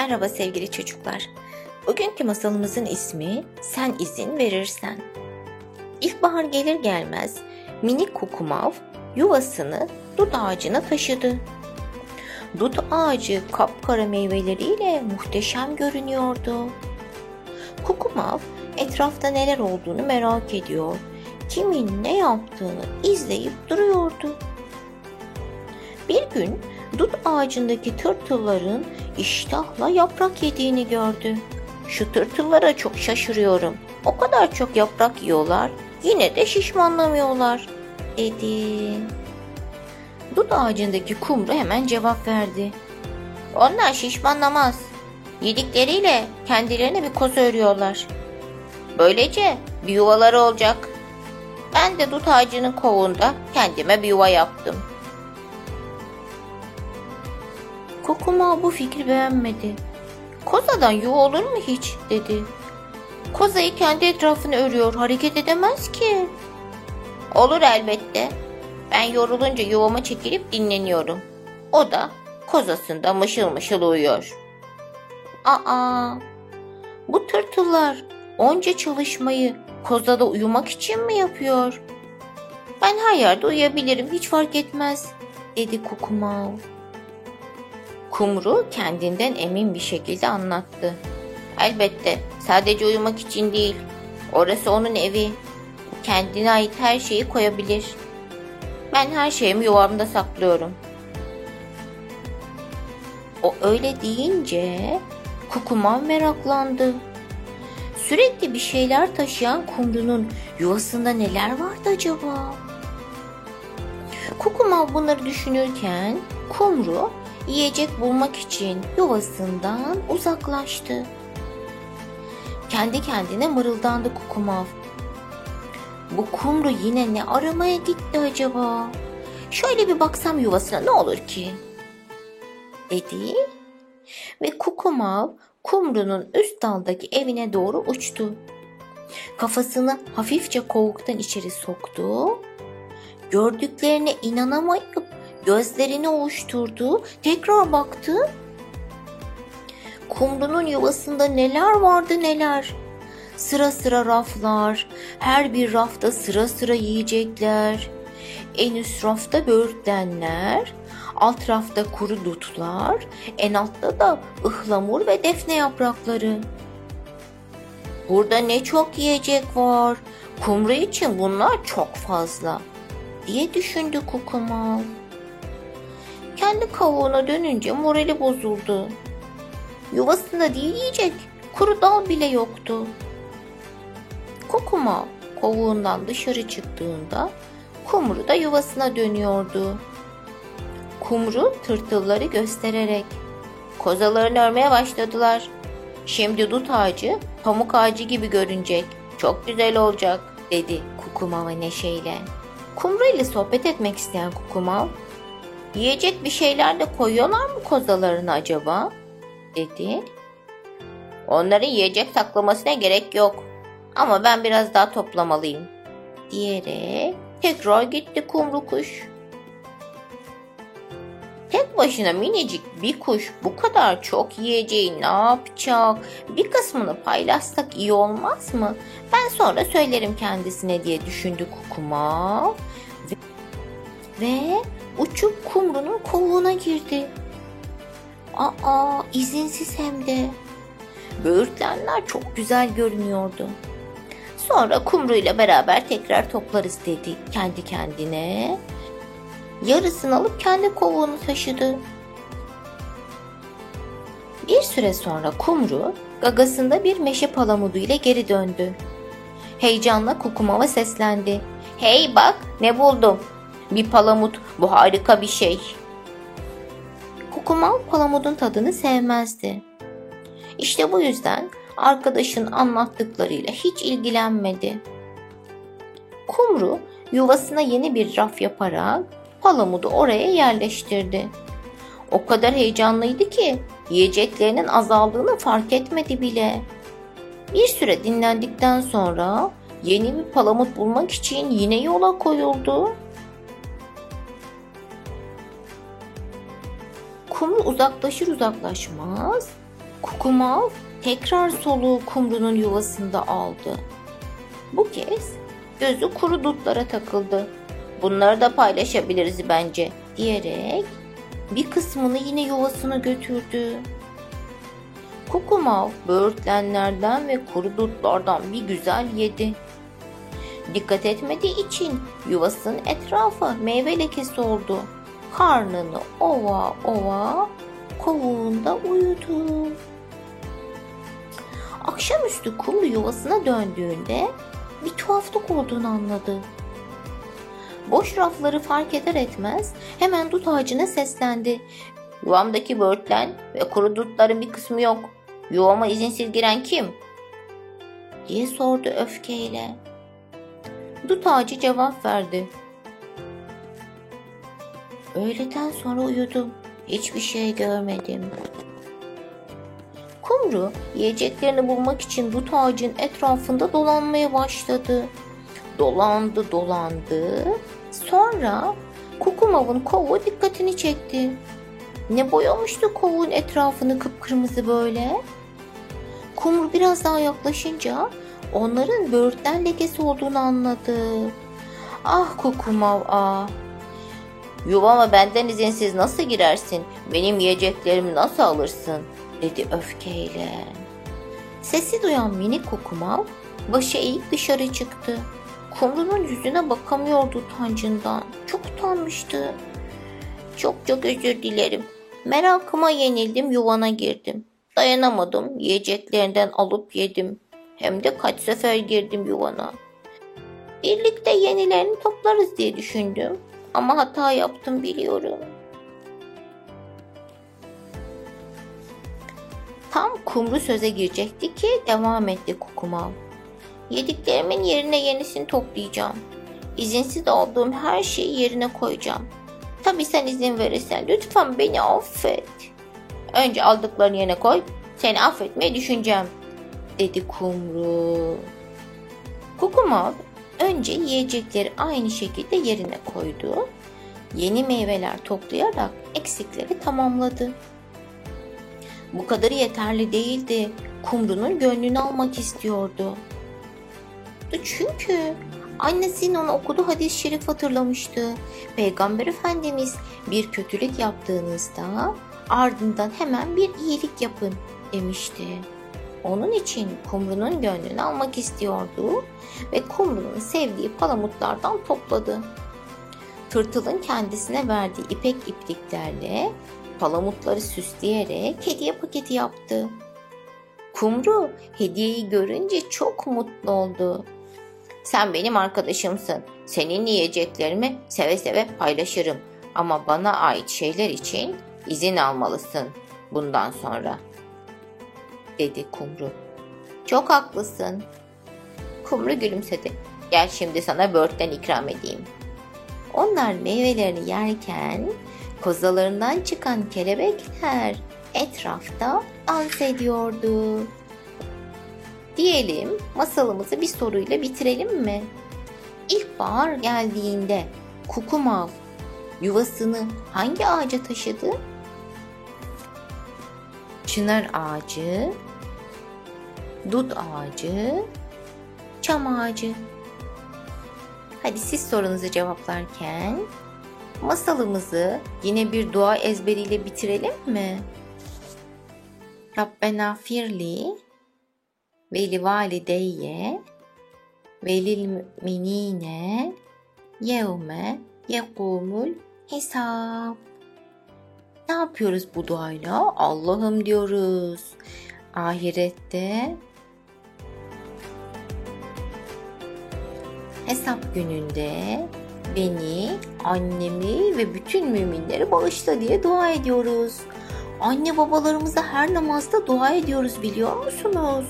Merhaba sevgili çocuklar. Bugünkü masalımızın ismi Sen izin verirsen. İlkbahar gelir gelmez minik kukumav yuvasını dut ağacına taşıdı. Dut ağacı kapkara meyveleriyle muhteşem görünüyordu. Kukumav etrafta neler olduğunu merak ediyor. Kimin ne yaptığını izleyip duruyordu. Bir gün dut ağacındaki tırtılların iştahla yaprak yediğini gördü. Şu tırtıllara çok şaşırıyorum. O kadar çok yaprak yiyorlar, yine de şişmanlamıyorlar, dedi. Dut ağacındaki kumru hemen cevap verdi. Onlar şişmanlamaz. Yedikleriyle kendilerine bir koz örüyorlar. Böylece bir yuvaları olacak. Ben de dut ağacının kovuğunda kendime bir yuva yaptım. Kokuma bu fikri beğenmedi. Kozadan yuva olur mu hiç dedi. Kozayı kendi etrafını örüyor hareket edemez ki. Olur elbette. Ben yorulunca yuvama çekilip dinleniyorum. O da kozasında mışıl mışıl uyuyor. Aa, bu tırtıllar onca çalışmayı kozada uyumak için mi yapıyor? Ben her yerde uyuyabilirim hiç fark etmez dedi Kukumav. Kumru kendinden emin bir şekilde anlattı. Elbette sadece uyumak için değil. Orası onun evi. Kendine ait her şeyi koyabilir. Ben her şeyimi yuvamda saklıyorum. O öyle deyince Kukuman meraklandı. Sürekli bir şeyler taşıyan kumrunun yuvasında neler vardı acaba? Kukuman bunları düşünürken kumru yiyecek bulmak için yuvasından uzaklaştı. Kendi kendine mırıldandı Kukumav. Bu kumru yine ne aramaya gitti acaba? Şöyle bir baksam yuvasına ne olur ki? Dedi ve Kukumav kumrunun üst daldaki evine doğru uçtu. Kafasını hafifçe kovuktan içeri soktu. Gördüklerine inanamayıp gözlerini ovuşturdu. Tekrar baktı. Kumrunun yuvasında neler vardı neler. Sıra sıra raflar, her bir rafta sıra sıra yiyecekler. En üst rafta böğürtlenler, alt rafta kuru dutlar, en altta da ıhlamur ve defne yaprakları. Burada ne çok yiyecek var. Kumru için bunlar çok fazla diye düşündü Kukumal. Kendi kavuğuna dönünce morali bozuldu. Yuvasında değil yiyecek, kuru dal bile yoktu. Kokuma kovuğundan dışarı çıktığında kumru da yuvasına dönüyordu. Kumru tırtılları göstererek kozalarını örmeye başladılar. Şimdi dut ağacı pamuk ağacı gibi görünecek. Çok güzel olacak dedi Kukumav neşeyle. Kumru ile sohbet etmek isteyen Kukumav Yiyecek bir şeyler de koyuyorlar mı kozalarına acaba? dedi. Onların yiyecek saklamasına gerek yok. Ama ben biraz daha toplamalıyım. Diyerek tekrar gitti kumru kuş. Tek başına minicik bir kuş bu kadar çok yiyeceği ne yapacak? Bir kısmını paylaşsak iyi olmaz mı? Ben sonra söylerim kendisine diye düşündü kukuma. Ve, ve uçup kumrunun kovuğuna girdi. Aa izinsiz hem de. Böğürtlenler çok güzel görünüyordu. Sonra kumru ile beraber tekrar toplarız dedi kendi kendine. Yarısını alıp kendi kovuğunu taşıdı. Bir süre sonra kumru gagasında bir meşe palamudu ile geri döndü. Heyecanla kukumava seslendi. Hey bak ne buldum. Bir palamut bu harika bir şey. Kukumal palamudun tadını sevmezdi. İşte bu yüzden arkadaşın anlattıklarıyla hiç ilgilenmedi. Kumru yuvasına yeni bir raf yaparak palamudu oraya yerleştirdi. O kadar heyecanlıydı ki yiyeceklerinin azaldığını fark etmedi bile. Bir süre dinlendikten sonra yeni bir palamut bulmak için yine yola koyuldu. Kumru uzaklaşır uzaklaşmaz Kukumav tekrar soluğu kumrunun yuvasında aldı. Bu kez gözü kuru dutlara takıldı. Bunları da paylaşabiliriz bence diyerek bir kısmını yine yuvasına götürdü. Kukumav böğürtlenlerden ve kuru dutlardan bir güzel yedi. Dikkat etmediği için yuvasının etrafı meyve lekesi oldu. Karnını ova ova kovuğunda uyudu. Akşamüstü kumru yuvasına döndüğünde bir tuhaflık olduğunu anladı. Boş rafları fark eder etmez hemen dut ağacına seslendi. Yuvamdaki böğürtlen ve kuru dutların bir kısmı yok. Yuvama izinsiz giren kim? diye sordu öfkeyle. Dut ağacı cevap verdi. Öğleden sonra uyudum. Hiçbir şey görmedim. Kumru yiyeceklerini bulmak için dut ağacın etrafında dolanmaya başladı. Dolandı dolandı. Sonra Kukumav'ın kovuğu dikkatini çekti. Ne boyamıştı kovuğun etrafını kıpkırmızı böyle? Kumru biraz daha yaklaşınca onların böğürtlen lekesi olduğunu anladı. Ah Kukumav ah. Yuvama benden izinsiz nasıl girersin? Benim yiyeceklerimi nasıl alırsın? dedi öfkeyle. Sesi duyan minik Kukumav başı eğik dışarı çıktı. Kumru'nun yüzüne bakamıyordu utancından. Çok utanmıştı. Çok çok özür dilerim. Merakıma yenildim yuvana girdim. Dayanamadım yiyeceklerinden alıp yedim. Hem de kaç sefer girdim yuvana. Birlikte yenilerini toplarız diye düşündüm. Ama hata yaptım biliyorum. Tam kumru söze girecekti ki devam etti Kukumav. Yediklerimin yerine yenisini toplayacağım. İzinsiz aldığım her şeyi yerine koyacağım. Tabii sen izin verirsen lütfen beni affet. Önce aldıklarını yerine koy, seni affetmeyi düşüneceğim, dedi kumru. Kukumav önce yiyecekleri aynı şekilde yerine koydu. Yeni meyveler toplayarak eksikleri tamamladı. Bu kadarı yeterli değildi. Kumru'nun gönlünü almak istiyordu. Çünkü annesinin ona okuduğu hadis-i şerif hatırlamıştı. Peygamber Efendimiz bir kötülük yaptığınızda ardından hemen bir iyilik yapın demişti. Onun için kumrunun gönlünü almak istiyordu ve kumrunun sevdiği palamutlardan topladı. Tırtılın kendisine verdiği ipek ipliklerle palamutları süsleyerek hediye paketi yaptı. Kumru hediyeyi görünce çok mutlu oldu. Sen benim arkadaşımsın. Senin yiyeceklerimi seve seve paylaşırım. Ama bana ait şeyler için izin almalısın bundan sonra. Dedi Kumru. Çok haklısın. Kumru gülümsedi. Gel şimdi sana börtten ikram edeyim. Onlar meyvelerini yerken kozalarından çıkan kelebekler etrafta dans ediyordu. Diyelim masalımızı bir soruyla bitirelim mi? İlkbahar geldiğinde Kukumav yuvasını hangi ağaca taşıdı? Çınar ağacı, dut ağacı, çam ağacı. Hadi siz sorunuzu cevaplarken masalımızı yine bir dua ezberiyle bitirelim mi? Rabbena firli ve li valideyye ve lil müminine yevme yekumul hesap. Ne yapıyoruz bu duayla? Allah'ım diyoruz. Ahirette hesap gününde beni, annemi ve bütün müminleri bağışla diye dua ediyoruz. Anne babalarımıza her namazda dua ediyoruz biliyor musunuz?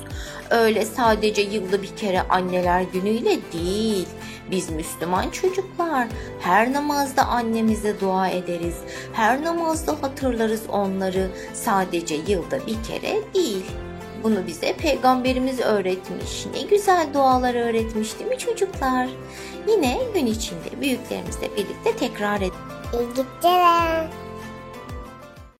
Öyle sadece yılda bir kere anneler günüyle değil. Biz Müslüman çocuklar her namazda annemize dua ederiz. Her namazda hatırlarız onları. Sadece yılda bir kere değil. Bunu bize peygamberimiz öğretmiş. Ne güzel dualar öğretmiş değil mi çocuklar? Yine gün içinde büyüklerimizle birlikte tekrar edelim. İyi geceler.